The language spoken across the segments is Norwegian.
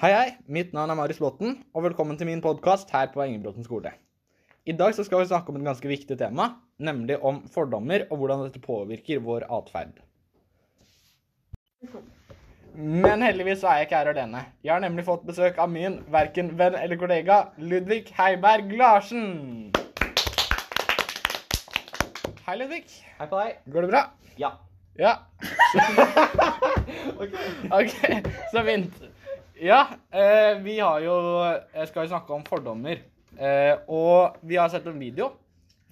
Hei, hei. Mitt navn er Marius Botten, og velkommen til min podkast her på Engebråten skole. I dag så skal vi snakke om et ganske viktig tema, nemlig om fordommer og hvordan dette påvirker vår atferd. Men heldigvis er jeg ikke her alene. Jeg har nemlig fått besøk av min verken venn eller kollega Ludvig Heiberg Larsen. Hei, Ludvig. Hei på deg. Går det bra? Ja. Ja. OK, så fint. Ja, eh, vi har jo Jeg skal jo snakke om fordommer. Eh, og vi har sett en video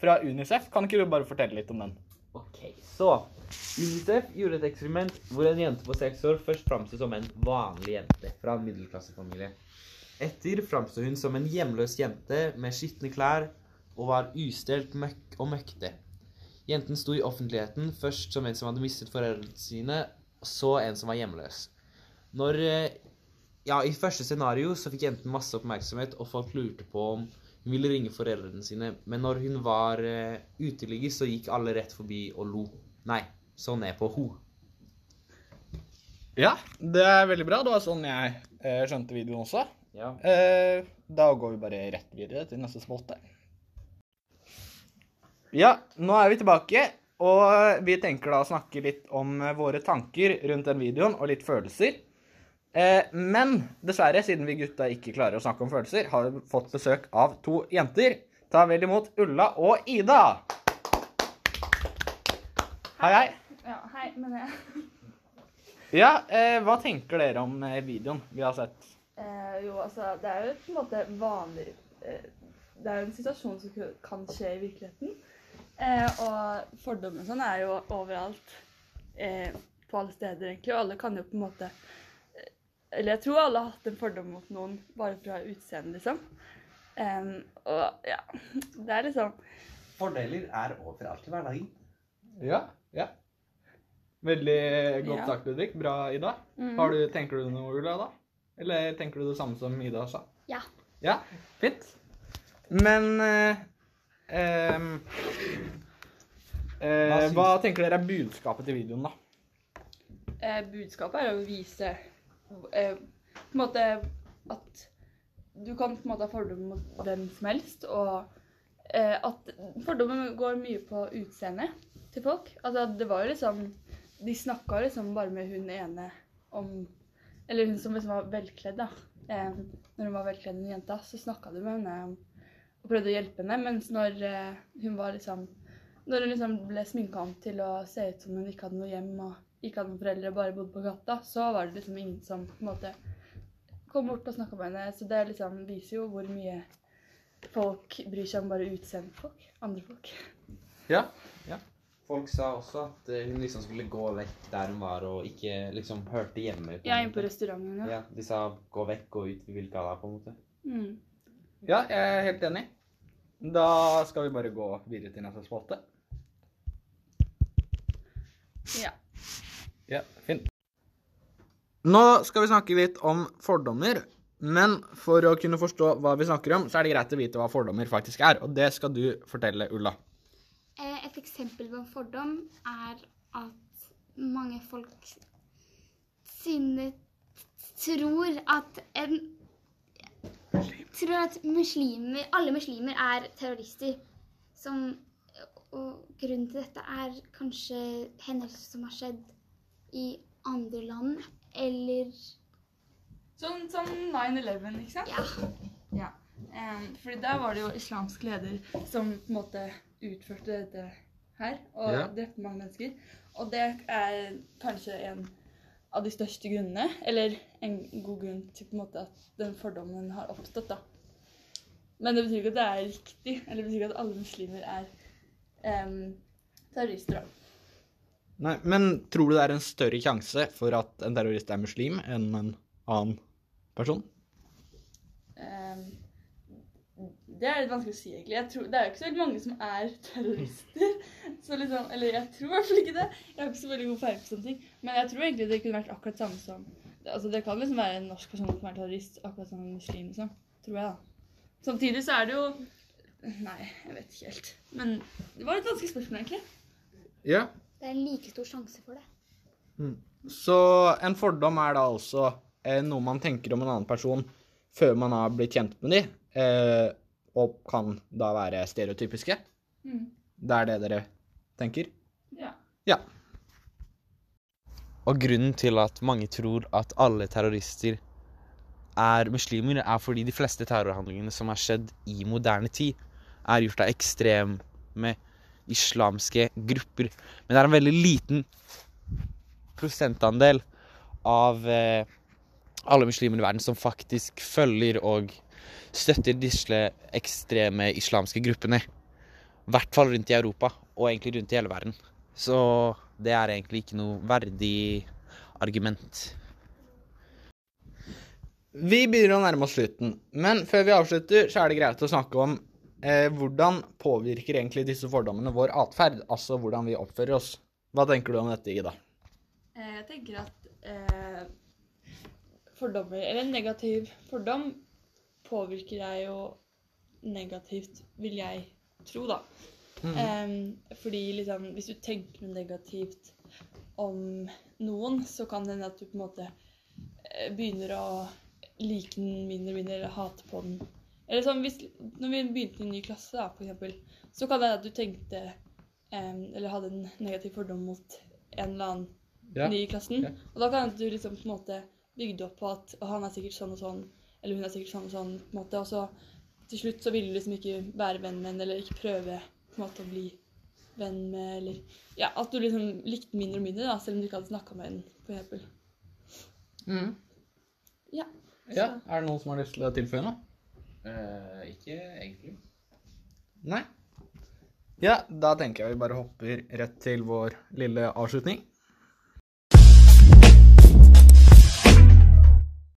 fra Unicef. Kan ikke du bare fortelle litt om den? Ok, så UNICEF gjorde et eksperiment hvor en jente på seks år først framsto som en vanlig jente fra en middelklassefamilie. Etter framsto hun som en hjemløs jente med skitne klær og var ustelt møkk og møkte. Jenten sto i offentligheten først som en som hadde mistet foreldrene sine, så en som var hjemløs. Når eh, Ja, i første scenario så fikk jenten masse oppmerksomhet, og folk lurte på om hun ville ringe foreldrene sine, men når hun var uh, uteligger, så gikk alle rett forbi og lo. Nei, så ned på ho. Ja, det er veldig bra. Det var sånn jeg eh, skjønte videoen også. Ja. Eh, da går vi bare rett videre til neste spolte. Ja, nå er vi tilbake, og vi tenker da å snakke litt om eh, våre tanker rundt den videoen, og litt følelser. Eh, men dessverre, siden vi gutta ikke klarer å snakke om følelser, har vi fått besøk av to jenter. Ta vel imot Ulla og Ida. Hei, hei. Ja, hei, men jeg Ja, eh, hva tenker dere om eh, videoen vi har sett? eh, Jo, altså, det er jo på en måte vanlig eh, Det er jo en situasjon som kan skje i virkeligheten. Eh, og fordommene sånn er jo overalt. Eh, på alle steder, egentlig. Og alle kan jo på en måte Eller jeg tror alle har hatt en fordom mot noen bare fra utseendet, liksom. Um, og ja, det er liksom Fordeler er overalt i hverdagen. Ja, ja. Veldig godt Ja. sagt, Ludvig. Bra, Ida. mm. Har du, tenker du noe, Ulla, da? Eller tenker du det samme som Ida sa? Ja. Ja, fint. Men eh, ehm, eh, Hva hva, tenker dere er budskapet til videoen, da? eh, budskapet er å vise eh, på en måte at du kan på en måte ha fordommer mot hvem som helst, og eh, at fordommer går mye på utseendet til folk. Altså, det var jo liksom De snakka liksom bare med hun ene om Eller hun som liksom var velkledd, da. Eh, når hun var velkledd, den jenta, så snakka du med henne og prøvde å hjelpe henne, mens når eh, hun var liksom Når hun liksom ble sminka om til å se ut som hun ikke hadde noe hjem og ikke hadde noen foreldre, bare bodde på gata, så var det liksom ingen som på en måte kom bort og snakka med henne. Så det liksom viser jo hvor mye folk bryr seg om bare utseendet til folk. Andre folk. Ja. ja. Folk sa også at eh, hun liksom skulle gå vekk der hun var, og ikke liksom hørte hjemme. Jeg ja, inn på restauranten. Ja. Ja, de sa gå vekk, gå ut, vi vil ikke ha deg, på en måte. Mm. ja, jeg er helt enig. Da skal vi bare gå videre til neste spalte. ja. Ja, fint. Nå skal vi snakke litt om fordommer. Men for å kunne forstå hva vi snakker om, så er det greit å vite hva fordommer faktisk er. Og det skal du fortelle, Ulla. Eh, Et eksempel på en fordom er at mange folk sine tror at en Tror at muslimer, alle muslimer er terrorister. Som, og grunnen til dette er kanskje hendelser som har skjedd i andre land, eller Sånn sånn 9-11, ikke sant? Ja. Ja. Um, fordi der var det jo islamsk leder som på en måte utførte dette her, og Ja. drepte mange mennesker. Og det er kanskje en av de største grunnene, eller en god grunn til på en måte at den fordommen har oppstått, da. Men det betyr ikke at det er riktig, eller det betyr ikke at alle muslimer er um, terrorister. da. Nei, Men tror du det er en større sjanse for at en terrorist er muslim enn en annen person? Um, det er litt vanskelig å si, egentlig. Jeg tror, det er jo ikke så veldig mange som er terrorister. Så liksom, eller jeg tror i hvert fall ikke det. Jeg har ikke så veldig god feil på sånne ting. Men jeg tror egentlig det kunne vært akkurat samme som Altså Det kan liksom være en norsk person som er terrorist, akkurat som en muslim, liksom. Tror jeg, da. Samtidig så er det jo Nei, jeg vet ikke helt. Men det var et vanskelig spørsmål, egentlig. Ja. Det er en like stor sjanse for det. Så en fordom er da altså eh, noe man tenker om en annen person før man har blitt kjent med dem, eh, og kan da være stereotypiske. Mm. Det er det dere tenker? Ja. Ja. Og grunnen til at mange tror at alle terrorister er muslimer, er fordi de fleste terrorhandlingene som har skjedd i moderne tid, er gjort av ekstreme islamske grupper. Men det er en veldig liten prosentandel av eh, alle muslimer i verden som faktisk følger og støtter disse ekstreme islamske gruppene. I hvert fall rundt i Europa, og egentlig rundt i hele verden. Så det er egentlig ikke noe verdig argument. Vi begynner å nærme oss slutten, men før vi avslutter, så er det greit å snakke om eh, hvordan påvirker egentlig disse fordommene vår atferd, altså hvordan vi oppfører oss. Hva tenker du om dette, Ida? Eh, Jeg tenker at eh, fordommer, eller en negativ fordom, påvirker deg jo negativt, vil jeg tro, da. Em, fordi liksom, hvis du tenker noe negativt om noen, så kan det hende at du på en måte eh, begynner å like den mindre og mindre, eller hate på den. Eller sånn, hvis, når vi begynte i en ny klasse, da, for eksempel, så kan det hende at du tenkte um, Eller hadde en negativ fordom mot en eller annen Ja. ny i klassen. Ja. Og da kan du liksom på en måte bygge opp på at «Å, han er sikkert sånn og sånn, eller hun er sikkert sånn og sånn, på en måte. Og så til slutt så vil du liksom ikke være venn med henne, eller ikke prøve på en måte å bli venn med, eller Ja, at du liksom likte mindre og mindre, da, selv om du ikke hadde snakka med henne, for eksempel. Mm. Ja. Ja, Er det noen som har lyst til å tilføye noe? Eh, ikke egentlig. Nei? Ja, da tenker jeg vi bare hopper rett til vår lille avslutning.